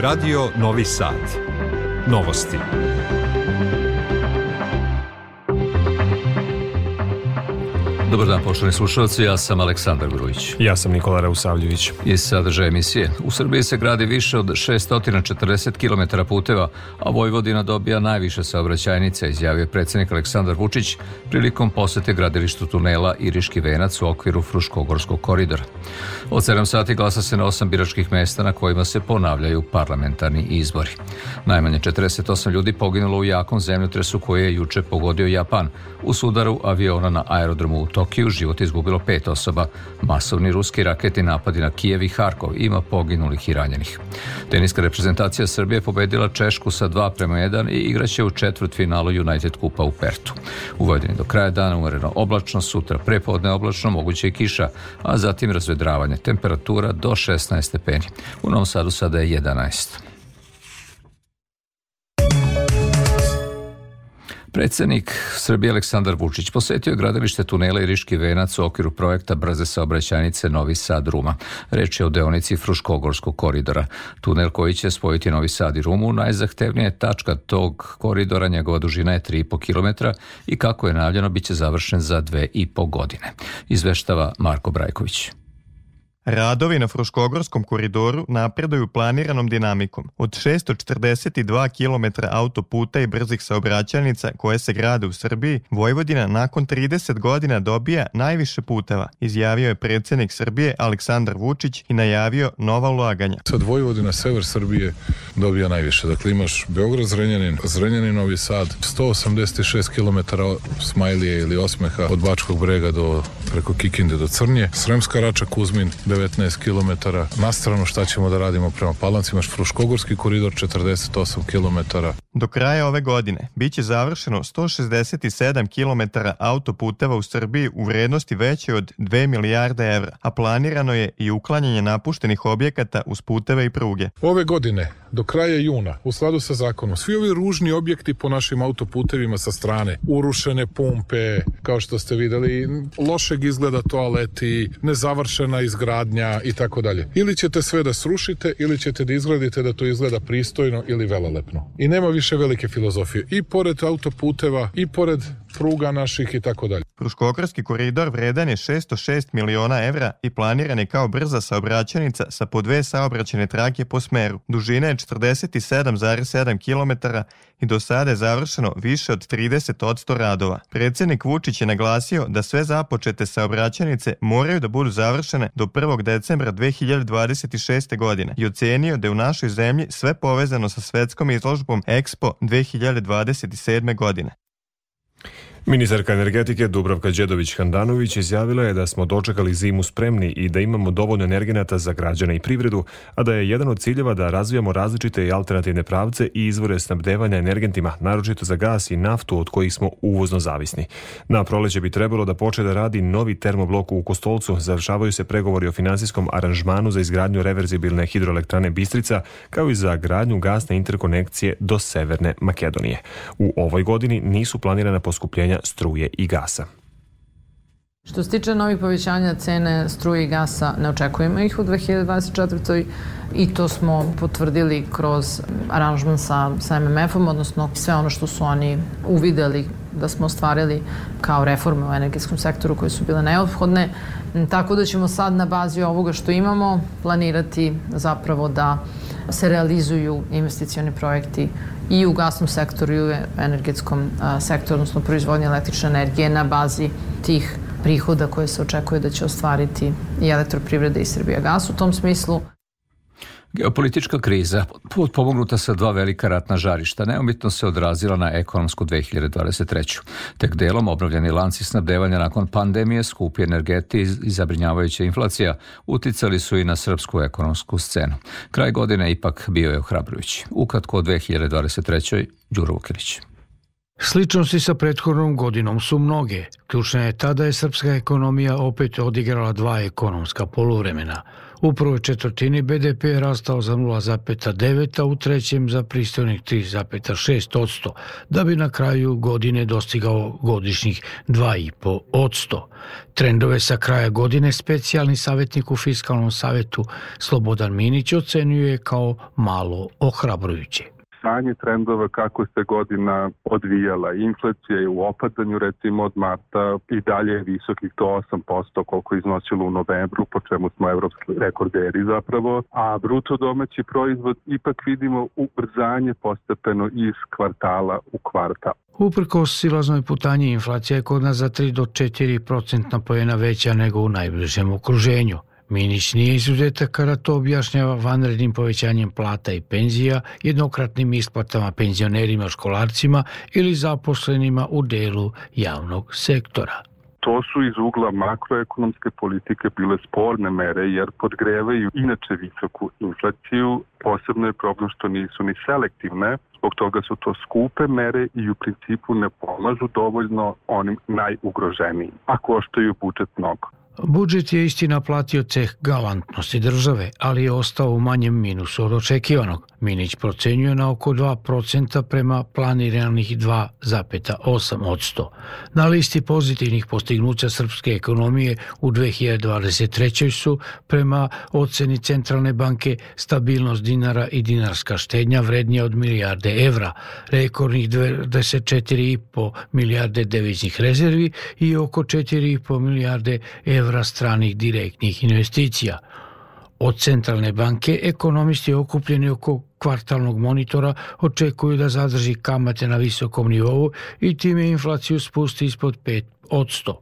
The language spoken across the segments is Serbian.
Radio Novi Sad. Novosti. Dobar dan, poštovani slušalci, ja sam Aleksandar Grujić. Ja sam Nikola Rausavljević. I sadržaj emisije. U Srbiji se gradi više od 640 km puteva, a Vojvodina dobija najviše saobraćajnice, izjavio predsednik Aleksandar Vučić prilikom posete gradilištu tunela Iriški venac u okviru Fruškogorskog koridora. Od 7 sati glasa se na 8 biračkih mesta na kojima se ponavljaju parlamentarni izbori. Najmanje 48 ljudi poginulo u jakom zemljotresu koji je juče pogodio Japan u sudaru aviona na aerodromu u Tokiju život izgubilo pet osoba. Masovni ruski raketni napadi na Kijev i Harkov ima poginulih i ranjenih. Teniska reprezentacija Srbije pobedila Češku sa 2 prema 1 i igraće u četvrt finalu United Kupa u Pertu. U Vojvodini do kraja dana umereno oblačno, sutra prepodne oblačno, moguće i kiša, a zatim razvedravanje. Temperatura do 16 stepeni. U Novom Sadu sada je 11. Predsednik Srbije Aleksandar Vučić posetio je gradilište tunela i Riški venac u okviru projekta brze saobraćajnice Novi Sad Ruma. Reč je o deonici Fruškogorskog koridora. Tunel koji će spojiti Novi Sad i Rumu najzahtevnija je tačka tog koridora, njegova dužina je 3,5 km i kako je najavljeno biće završen za 2,5 godine. Izveštava Marko Brajković. Radovi na Fruškogorskom koridoru napreduju planiranom dinamikom. Od 642 km autoputa i brzih saobraćajnica koje se grade u Srbiji, Vojvodina nakon 30 godina dobija najviše puteva, izjavio je predsednik Srbije Aleksandar Vučić i najavio nova ulaganja. Sad Vojvodina, sever Srbije dobija najviše. Dakle, imaš Beograd, Zrenjanin, Zrenjanin, Novi Sad, 186 km Smajlije ili Osmeha od Bačkog brega do preko Kikinde do Crnje, Sremska Rača, Kuzmin, 19 km. Na stranu šta ćemo da radimo prema Palanci, imaš Fruškogorski koridor 48 km. Do kraja ove godine biće završeno 167 km autoputeva u Srbiji u vrednosti veće od 2 milijarde evra, a planirano je i uklanjanje napuštenih objekata uz puteve i pruge. Ove godine, do kraja juna, u skladu sa zakonom, svi ovi ružni objekti po našim autoputevima sa strane, urušene pumpe, kao što ste videli, lošeg izgleda toaleti, nezavršena izgradnja i tako dalje. Ili ćete sve da srušite, ili ćete da izgradite da to izgleda pristojno ili velelepno. I nema više velike filozofije. I pored autoputeva, i pored pruga naših i tako dalje. Fruškogorski koridor vredan je 606 miliona evra i planiran je kao brza saobraćanica sa po dve saobraćene trake po smeru. Dužina je 47,7 km i do sada je završeno više od 30 od radova. Predsednik Vučić je naglasio da sve započete saobraćanice moraju da budu završene do 1. decembra 2026. godine i ocenio da je u našoj zemlji sve povezano sa svetskom izložbom Expo 2027. godine. Ministarka energetike Dubravka Đedović-Handanović izjavila je da smo dočekali zimu spremni i da imamo dovoljno energenata za građane i privredu, a da je jedan od ciljeva da razvijamo različite i alternativne pravce i izvore snabdevanja energentima, naročito za gas i naftu od kojih smo uvozno zavisni. Na proleće bi trebalo da poče da radi novi termoblok u Kostolcu, završavaju se pregovori o finansijskom aranžmanu za izgradnju reverzibilne hidroelektrane Bistrica, kao i za gradnju gasne interkonekcije do Severne Makedonije. U ovoj godini nisu planirana poskupljenja struje i gasa. Što se tiče novih povećanja cene struje i gasa, ne očekujemo ih u 2024. i to smo potvrdili kroz aranžman sa, sa MMF-om, odnosno sve ono što su oni uvideli da smo ostvarili kao reforme u energetskom sektoru koje su bile neophodne. Tako da ćemo sad na bazi ovoga što imamo planirati zapravo da se realizuju investicioni projekti i u gasnom sektoru i u energetskom sektoru, odnosno proizvodnje električne energije na bazi tih prihoda koje se očekuje da će ostvariti i elektroprivreda i Srbija gas u tom smislu. Geopolitička kriza, pomognuta sa dva velika ratna žarišta, neumitno se odrazila na ekonomsku 2023. Tek delom obnovljeni lanci snabdevanja nakon pandemije, skupi energeti i zabrinjavajuća inflacija uticali su i na srpsku ekonomsku scenu. Kraj godine ipak bio je ohrabrujući. Ukratko o 2023. Đuro Vukilić. Sličnosti sa prethodnom godinom su mnoge. Ključna je tada je srpska ekonomija opet odigrala dva ekonomska poluvremena. U prvoj četvrtini BDP je rastao za 0,9, a u trećem za pristojnih 3,6 da bi na kraju godine dostigao godišnjih 2,5 Trendove sa kraja godine specijalni savjetnik u Fiskalnom savetu Slobodan Minić ocenjuje kao malo ohrabrujuće poboljšanje trendova kako se godina odvijala. Inflacija je u opadanju recimo od marta i dalje je visokih do 8% koliko je iznosilo u novembru, po čemu smo evropski rekorderi zapravo, a bruto domaći proizvod ipak vidimo ubrzanje postepeno iz kvartala u kvartal. Uprko silaznoj putanji inflacija je kod nas za 3 do 4 procentna pojena veća nego u najbližem okruženju. Minić nije izuzetak kada to objašnjava vanrednim povećanjem plata i penzija, jednokratnim isplatama penzionerima, školarcima ili zaposlenima u delu javnog sektora. To su iz ugla makroekonomske politike bile sporne mere jer podgrevaju inače visoku inflaciju. Posebno je problem što nisu ni selektivne, zbog toga su to skupe mere i u principu ne pomažu dovoljno onim najugroženijim, a koštaju budžet mnogo. Budžet je istina platio ceh galantnosti države, ali je ostao u manjem minusu od očekivanog. Minić procenjuje na oko 2% prema planiranih 2,8 od 100. Na listi pozitivnih postignuća srpske ekonomije u 2023. su prema oceni Centralne banke stabilnost dinara i dinarska štednja vrednija od milijarde evra, rekordnih 24,5 milijarde deviznih rezervi i oko 4,5 milijarde evra stranih direktnih investicija – Od centralne banke ekonomisti okupljeni oko kvartalnog monitora očekuju da zadrži kamate na visokom nivou i time inflaciju spusti ispod 5 od 100.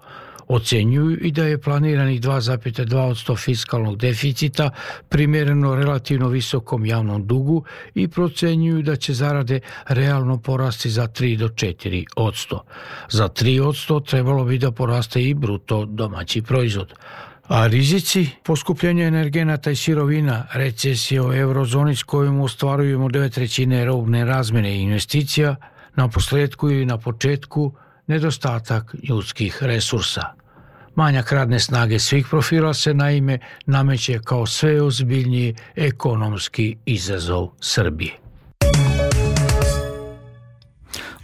Ocenjuju i da je planiranih 2,2 od 100 fiskalnog deficita primjereno relativno visokom javnom dugu i procenjuju da će zarade realno porasti za 3 do 4 od 100. Za 3 od 100 trebalo bi da poraste i bruto domaći proizvod. A rizici poskupljenja energenata i sirovina, recesije o eurozoni s kojom ostvarujemo dve trećine robne razmene i investicija, na posledku i na početku nedostatak ljudskih resursa. Manjak radne snage svih profila se naime nameće kao sve ozbiljniji ekonomski izazov Srbije.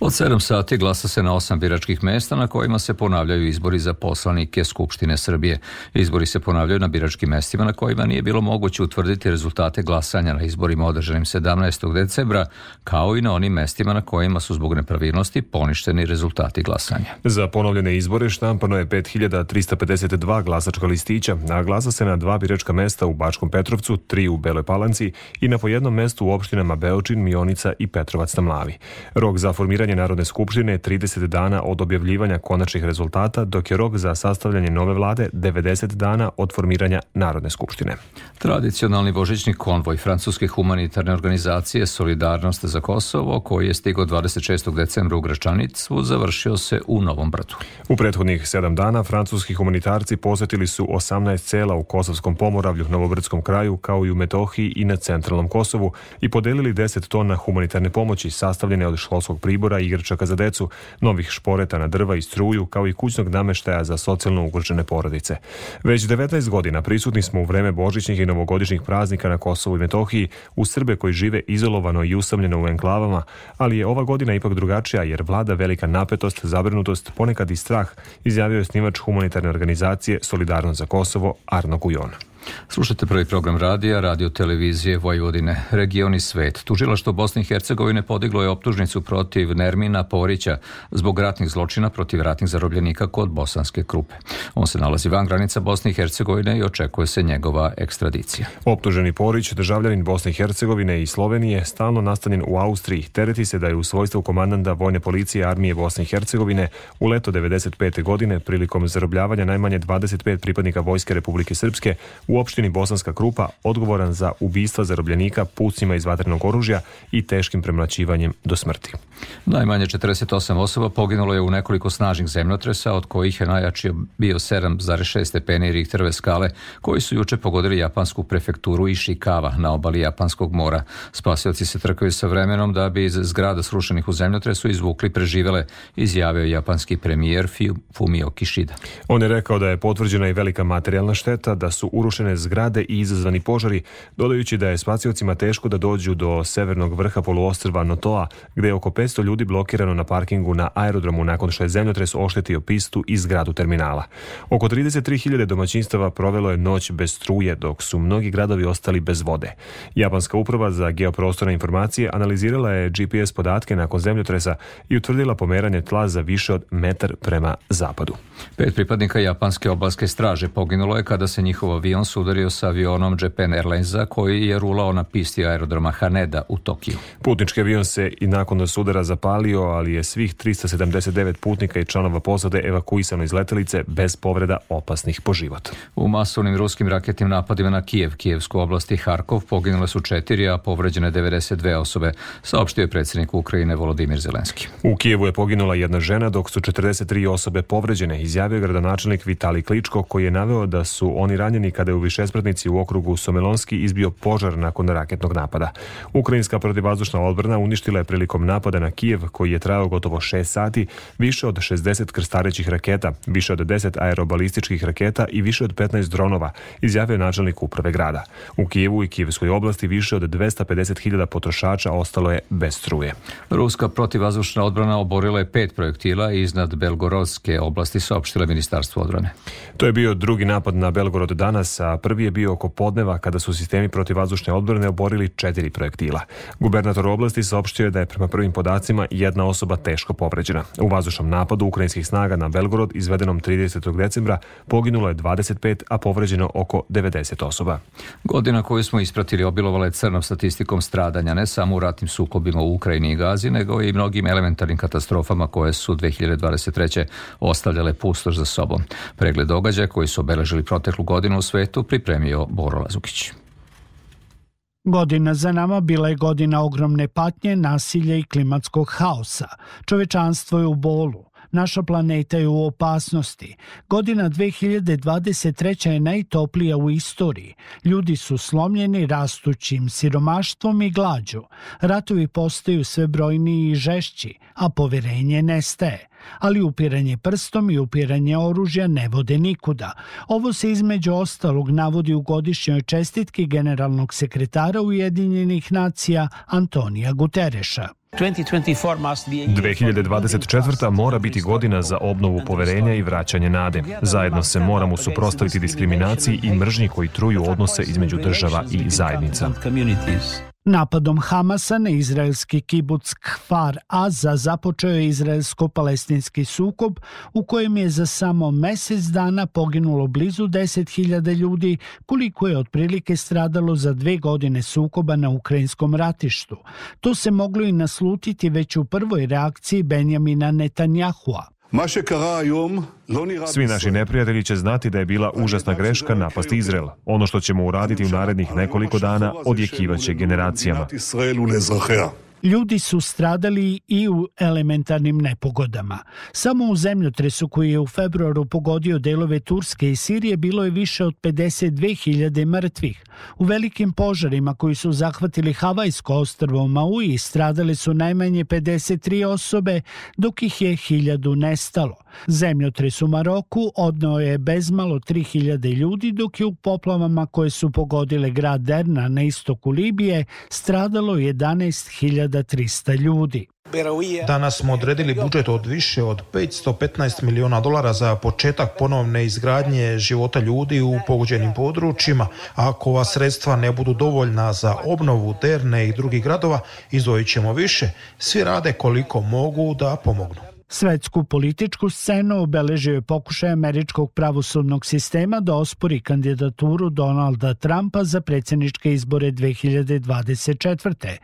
Od 7 sati glasa se na osam biračkih mesta na kojima se ponavljaju izbori za poslanike Skupštine Srbije. Izbori se ponavljaju na biračkim mestima na kojima nije bilo moguće utvrditi rezultate glasanja na izborima održanim 17. decembra, kao i na onim mestima na kojima su zbog nepravilnosti poništeni rezultati glasanja. Za ponovljene izbore štampano je 5352 glasačka listića, a glasa se na dva biračka mesta u Bačkom Petrovcu, tri u Beloj Palanci i na po jednom mestu u opštinama Beočin, Mionica i Petrovac na Mlavi. Rok za formiranje formiranje Narodne skupštine 30 dana od objavljivanja konačnih rezultata, dok je rok za sastavljanje nove vlade 90 dana od formiranja Narodne skupštine. Tradicionalni božićni konvoj Francuske humanitarne organizacije Solidarnost za Kosovo, koji je stigao 26. decembra u Gračanicu, završio se u Novom Bratu. U prethodnih sedam dana francuski humanitarci posetili su 18 cela u Kosovskom pomoravlju, Novobrdskom kraju, kao i u Metohiji i na centralnom Kosovu i podelili 10 tona humanitarne pomoći sastavljene od školskog pribora i igračaka za decu, novih šporeta na drva i struju, kao i kućnog nameštaja za socijalno ugrožene porodice. Već 19 godina prisutni smo u vreme božićnih i novogodišnjih praznika na Kosovu i Metohiji u Srbe koji žive izolovano i usamljeno u enklavama, ali je ova godina ipak drugačija jer vlada velika napetost, zabrinutost, ponekad i strah, izjavio je snimač humanitarne organizacije Solidarnost za Kosovo Arno Gujon. Slušajte prvi program radija, radio televizije Vojvodine, region i svet. Tužilaštvo Bosne i Hercegovine podiglo je optužnicu protiv Nermina Porića zbog ratnih zločina protiv ratnih zarobljenika kod bosanske krupe. On se nalazi van granica Bosne i Hercegovine i očekuje se njegova ekstradicija. Optuženi Porić, državljanin Bosne i Hercegovine i Slovenije, stalno nastanjen u Austriji, tereti se da je u svojstvu komandanta Vojne policije armije Bosne i Hercegovine u leto 95. godine prilikom zarobljavanja najmanje 25 pripadnika Vojske Republike Srpske u u opštini Bosanska Krupa odgovoran za ubistva zarobljenika pucima iz vatrenog oružja i teškim premlačivanjem do smrti. Najmanje 48 osoba poginulo je u nekoliko snažnih zemljotresa, od kojih je najjači bio 7,6 stepeni Richterove skale, koji su juče pogodili japansku prefekturu Ishikawa na obali Japanskog mora. Spasioci se trkaju sa vremenom da bi iz zgrada srušenih u zemljotresu izvukli preživele, izjavio japanski premijer Fumio Kishida. On je rekao da je potvrđena i velika materijalna šteta, da su urušene zgrade i izazvani požari, dodajući da je spasiocima teško da dođu do severnog vrha poluostrva Notoa, gde je oko 500 ljudi blokirano na parkingu na aerodromu nakon što je zemljotres oštetio pistu i zgradu terminala. Oko 33.000 domaćinstava provelo je noć bez struje, dok su mnogi gradovi ostali bez vode. Japanska uprava za geoprostorne informacije analizirala je GPS podatke nakon zemljotresa i utvrdila pomeranje tla za više od metar prema zapadu. Pet pripadnika japanske obalske straže poginulo je kada se njihov avion sudario sa avionom Japan Airlinesa koji je rulao na pisti aerodroma Haneda u Tokiju. Putnički avion se i nakon sudara zapalio, ali je svih 379 putnika i članova posade evakuisano iz letelice bez povreda opasnih po život. U masovnim ruskim raketnim napadima na Kijev, Kijevsku oblast i Harkov poginule su četiri, a povređene 92 osobe, saopštio je predsjednik Ukrajine Volodimir Zelenski. U Kijevu je poginula jedna žena, dok su 43 osobe povređene, izjavio gradonačelnik Vitali Kličko, koji je naveo da su oni ranjeni kada je u višespratnici u okrugu Somelonski izbio požar nakon raketnog napada. Ukrajinska protivvazdušna odbrana uništila je prilikom napada na Kijev, koji je trajao gotovo 6 sati, više od 60 krstarećih raketa, više od 10 aerobalističkih raketa i više od 15 dronova, izjavio načelnik uprave grada. U Kijevu i Kijevskoj oblasti više od 250.000 potrošača ostalo je bez struje. Ruska protivvazdušna odbrana oborila je pet projektila iznad Belgorodske oblasti, saopštile Ministarstvo odbrane. To je bio drugi napad na Belgorod danas, a prvi je bio oko podneva kada su sistemi protivvazdušne odbrane oborili četiri projektila. Gubernator oblasti saopštio je da je prema prvim podacima jedna osoba teško povređena. U vazdušnom napadu ukrajinskih snaga na Belgorod izvedenom 30. decembra poginulo je 25, a povređeno oko 90 osoba. Godina koju smo ispratili obilovala je crnom statistikom stradanja ne samo u ratnim sukobima u Ukrajini i Gazi, nego i mnogim elementarnim katastrofama koje su 2023. ostavljale pustoš za sobom. Pregled događaja koji su obeležili proteklu godinu u svetu pripremio Boro Lazukić. Godina za nama bila je godina ogromne patnje, nasilja i klimatskog haosa. Čovečanstvo je u bolu. Naša planeta je u opasnosti. Godina 2023. je najtoplija u istoriji. Ljudi su slomljeni rastućim siromaštvom i glađu. Ratovi postaju sve brojniji i žešći, a poverenje nestaje ali upiranje prstom i upiranje oružja ne vode nikuda. Ovo se između ostalog navodi u godišnjoj čestitki generalnog sekretara Ujedinjenih nacija Antonija Gutereša. 2024. mora biti godina za obnovu poverenja i vraćanje nade. Zajedno se moramo suprostaviti diskriminaciji i mržnji koji truju odnose između država i zajednica. Napadom Hamasa na izraelski kibuc Kfar Aza započeo je izraelsko-palestinski sukob u kojem je za samo mesec dana poginulo blizu 10.000 ljudi, koliko je otprilike stradalo za dve godine sukoba na ukrajinskom ratištu. To se moglo i naslutiti već u prvoj reakciji Benjamina Netanjahua. Svi naši neprijatelji će znati da je bila užasna greška napast Izrael. Ono što ćemo uraditi u narednih nekoliko dana odjekivaće generacijama. Ljudi su stradali i u elementarnim nepogodama. Samo u zemljotresu koji je u februaru pogodio delove Turske i Sirije bilo je više od 52.000 mrtvih. U velikim požarima koji su zahvatili Havajsko ostrvo Maui stradale su najmanje 53 osobe, dok ih je hiljadu nestalo. Zemljotres u Maroku odnao je bezmalo 3000 ljudi, dok je u poplavama koje su pogodile grad Derna na istoku Libije stradalo 11.300 ljudi. Danas smo odredili budžet od više od 515 miliona dolara za početak ponovne izgradnje života ljudi u pogođenim područjima. Ako ova sredstva ne budu dovoljna za obnovu Derne i drugih gradova, izdvojit ćemo više. Svi rade koliko mogu da pomognu. Svetsku političku scenu obeležio je pokušaj američkog pravosudnog sistema da ospori kandidaturu Donalda Trumpa za predsjedničke izbore 2024.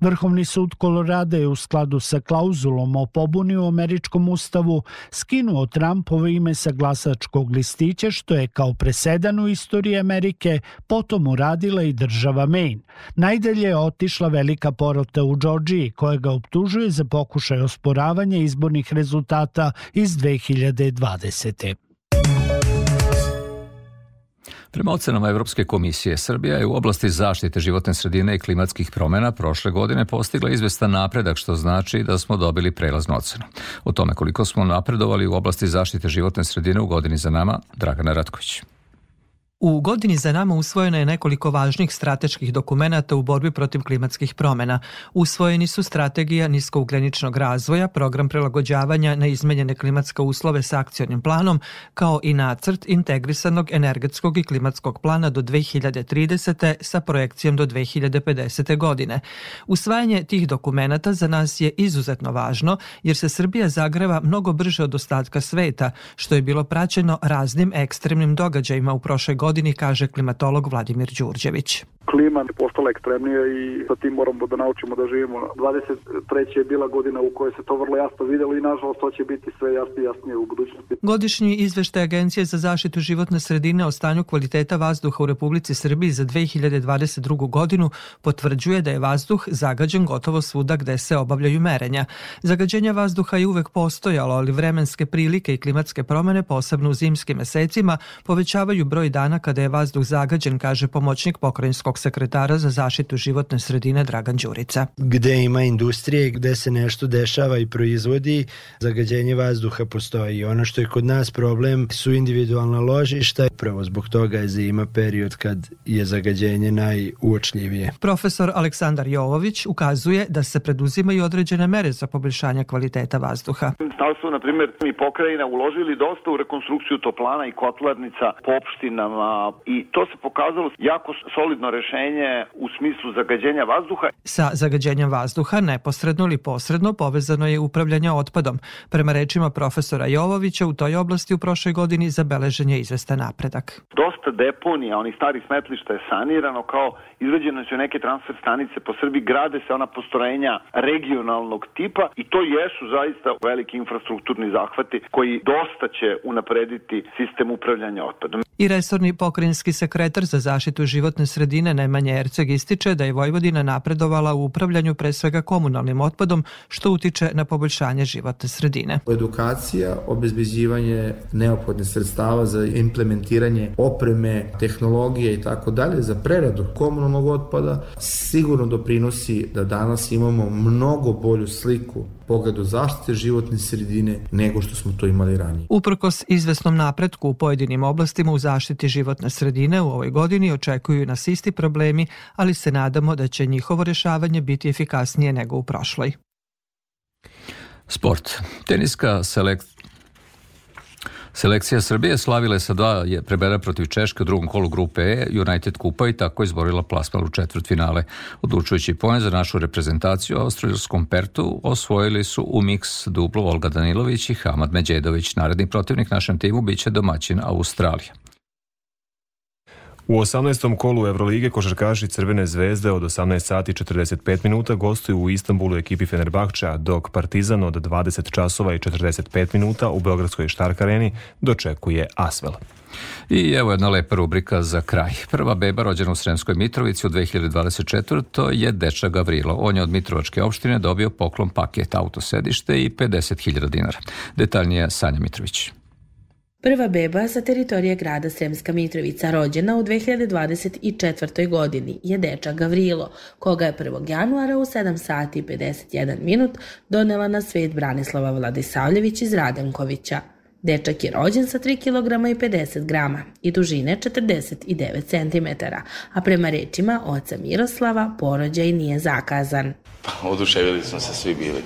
Vrhovni sud Kolorada je u skladu sa klauzulom o pobuni u američkom ustavu skinuo Trumpovo ime sa glasačkog listića što je kao presedan u istoriji Amerike potom uradila i država Maine. Najdalje je otišla velika porota u Džordžiji koja ga optužuje za pokušaj osporavanja izbornih rezultata iz 2020. Prema ocenama Evropske komisije, Srbija je u oblasti zaštite životne sredine i klimatskih promena prošle godine postigla izvestan napredak, što znači da smo dobili prelaznu ocenu. O tome koliko smo napredovali u oblasti zaštite životne sredine u godini za nama, Dragana Ratković. U godini za nama usvojeno je nekoliko važnih strateških dokumenata u borbi protiv klimatskih promena. Usvojeni su strategija niskougljeničnog razvoja, program prilagođavanja na izmenjene klimatske uslove sa akcionim planom, kao i nacrt integrisanog energetskog i klimatskog plana do 2030. sa projekcijom do 2050. godine. Usvajanje tih dokumenata za nas je izuzetno važno jer se Srbija zagreva mnogo brže od ostatka sveta, što je bilo praćeno raznim ekstremnim događajima u prošloj godini godini, kaže klimatolog Vladimir Đurđević klima je postala ekstremnija i sa tim moramo da naučimo da živimo. 23. je bila godina u kojoj se to vrlo jasno videlo i nažalost to će biti sve jasnije i jasnije u budućnosti. Godišnji izveštaj Agencije za zaštitu životne sredine o stanju kvaliteta vazduha u Republici Srbiji za 2022. godinu potvrđuje da je vazduh zagađen gotovo svuda gde se obavljaju merenja. Zagađenja vazduha je uvek postojalo, ali vremenske prilike i klimatske promene, posebno u zimskim mesecima, povećavaju broj dana kada je vazduh zagađen, kaže pomoćnik pokrajinskog sekretara za zaštitu životne sredine Dragan Đurica. Gde ima industrije, gde se nešto dešava i proizvodi, zagađenje vazduha postoji. Ono što je kod nas problem su individualna ložišta. Prvo zbog toga je zima period kad je zagađenje najuočljivije. Profesor Aleksandar Jovović ukazuje da se preduzimaju određene mere za poboljšanje kvaliteta vazduha. Da su, na primjer, mi pokrajina uložili dosta u rekonstrukciju toplana i kotlarnica po opštinama i to se pokazalo jako solidno rešenje u smislu zagađenja vazduha. Sa zagađenjem vazduha neposredno ili posredno povezano je upravljanje otpadom. Prema rečima profesora Jovovića u toj oblasti u prošloj godini zabeležen je izvestan napredak. Dosta deponija, onih starih smetlišta je sanirano kao izrađene su neke transfer stanice po Srbiji, grade se ona postrojenja regionalnog tipa i to jesu zaista veliki infrastrukturni zahvati koji dosta će unaprediti sistem upravljanja otpadom. I resorni pokrinjski sekretar za zaštitu životne sredine Nemanja Erceg ističe da je Vojvodina napredovala u upravljanju pre svega komunalnim otpadom, što utiče na poboljšanje životne sredine. Edukacija, obezbeđivanje neophodne sredstava za implementiranje opreme, tehnologije i tako dalje za preradu komunalnog otpada sigurno doprinosi da danas imamo mnogo bolju sliku pogledu zaštite životne sredine nego što smo to imali ranije. Uprkos izvesnom napretku u pojedinim oblastima u zaštiti životne sredine u ovoj godini očekuju nas isti problemi, ali se nadamo da će njihovo rešavanje biti efikasnije nego u prošloj. Sport. Teniska selekt Selekcija Srbije slavila je sa dva je prebera protiv Češke u drugom kolu grupe E United Kupa i tako izborila plasman u četvrt finale. Odlučujući poen za našu reprezentaciju u australijskom Pertu osvojili su u miks duplo Olga Danilović i Hamad Međedović. Naredni protivnik našem timu biće domaćin Australija. U 18. kolu Evrolige košarkaši Crvene zvezde od 18 sati 45 minuta gostuju u Istanbulu ekipi Fenerbahča, dok Partizan od 20 časova i 45 minuta u Beogradskoj Štark areni dočekuje Asvel. I evo jedna lepa rubrika za kraj. Prva beba rođena u Sremskoj Mitrovici u 2024. To je Deča Gavrilo. On je od Mitrovačke opštine dobio poklon paket autosedište i 50.000 dinara. Detaljnije Sanja Mitrović. Prva beba sa teritorije grada Sremska Mitrovica rođena u 2024. godini je dečak Gavrilo, koga je 1. januara u 7 sati i 51 minut donela na svet Branislava Vladisavljević iz Radenkovića. Dečak je rođen sa 3 kg i 50 grama i dužine 49 cm, a prema rečima oca Miroslava porođaj nije zakazan. Pa, oduševili smo se svi bili,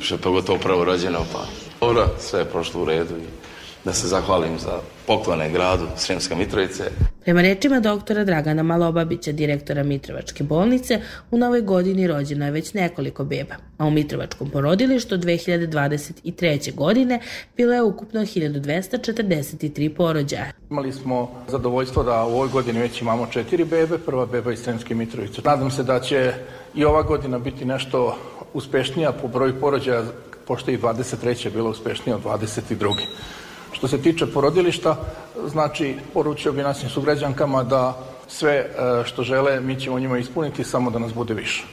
što je pogotovo prvo rođeno, pa dobro, sve je prošlo u redu i da se zahvalim za poklone gradu Sremska Mitrovice. Prema rečima doktora Dragana Malobabića, direktora Mitrovačke bolnice, u novoj godini rođeno je već nekoliko beba, a u Mitrovačkom porodilištu 2023. godine bilo je ukupno 1243 porođaja. Imali smo zadovoljstvo da u ovoj godini već imamo četiri bebe, prva beba iz Sremske Mitrovice. Nadam se da će i ova godina biti nešto uspešnija po broju porođaja, pošto i 23. bila uspešnija od 22. Što se tiče porodilišta, znači poručio bi našim sugrađankama da sve e, što žele mi ćemo njima ispuniti samo da nas bude više.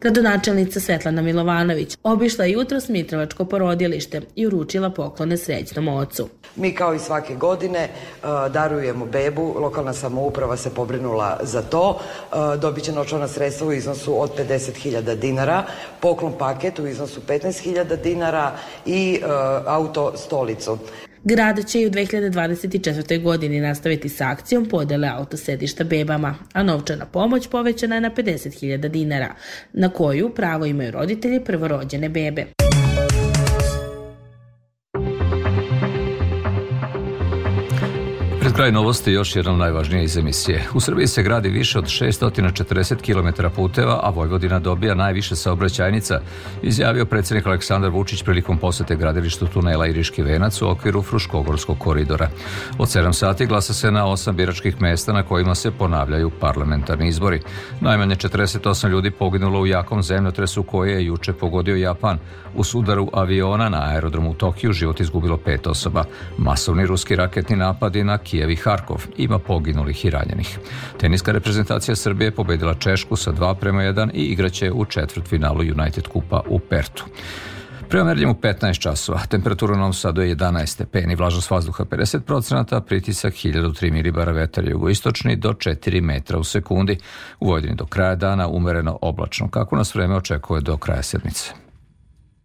Gradonačelnica Svetlana Milovanović obišla jutro Mitrovačko porodilište i uručila poklone srećnom ocu. Mi kao i svake godine uh, darujemo bebu, lokalna samouprava se pobrinula za to, uh, dobit će novčana sredstva u iznosu od 50.000 dinara, poklon paket u iznosu 15.000 dinara i auto stolicu. Grad će i u 2024. godini nastaviti sa akcijom podele autosedišta bebama, a novčana pomoć povećana je na 50.000 dinara, na koju pravo imaju roditelji prvorođene bebe. Pred kraj novosti još jedna najvažnija iz emisije. U Srbiji se gradi više od 640 km puteva, a Vojvodina dobija najviše saobraćajnica, izjavio predsednik Aleksandar Vučić prilikom posete gradilištu tunela Iriški venac u okviru Fruškogorskog koridora. Od 7 sati glasa se na 8 biračkih mesta na kojima se ponavljaju parlamentarni izbori. Najmanje 48 ljudi poginulo u jakom zemljotresu koje je juče pogodio Japan. U sudaru aviona na aerodromu u Tokiju život izgubilo pet osoba. Masovni ruski raketni napadi na Kijev i Harkov ima poginulih i ranjenih. Teniska reprezentacija Srbije pobedila Češku sa 2 prema 1 i igraće u četvrtfinalu United Kupa u Pertu. Prema merljenju 15 časova, temperatura u Novom Sadu je 11 stepeni, vlažnost vazduha 50%, pritisak 1003 milibara vetar jugoistočni do 4 metra u sekundi. U Vojvodini do kraja dana umereno oblačno. Kako nas vreme očekuje do kraja sedmice?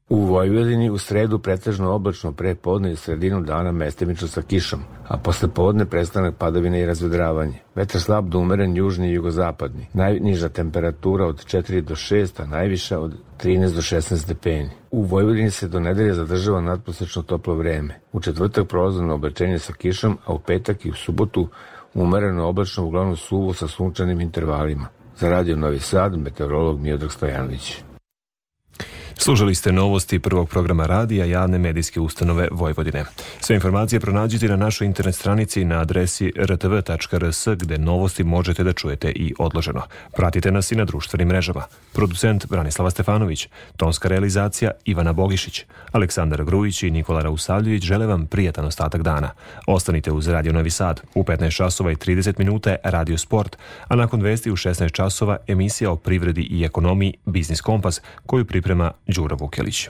U Vojvodini u sredu pretežno oblačno pre podne i sredinu dana mestimično sa kišom, a posle podne prestanak padavine i razvedravanje. Vetar slab do umeren južni i jugozapadni. Najniža temperatura od 4 do 6, a najviša od 13 do 16 stepeni. U Vojvodini se do nedelje zadržava nadprosečno toplo vreme. U četvrtak prolazno oblačenje sa kišom, a u petak i u subotu umereno oblačno uglavnom suvo sa sunčanim intervalima. Za radio Novi Sad, meteorolog Miodrag Stojanović. Služali ste novosti prvog programa radija javne medijske ustanove Vojvodine. Sve informacije pronađite na našoj internet stranici na adresi rtv.rs gde novosti možete da čujete i odloženo. Pratite nas i na društvenim mrežama. Producent Branislava Stefanović, tonska realizacija Ivana Bogišić, Aleksandar Grujić i Nikola Rausavljević žele vam prijatan ostatak dana. Ostanite uz Radio Novi Sad. U 15 časova i 30 minuta Radio Sport, a nakon vesti u 16 časova emisija o privredi i ekonomiji Biznis Kompas koju priprema Đura Vukelić.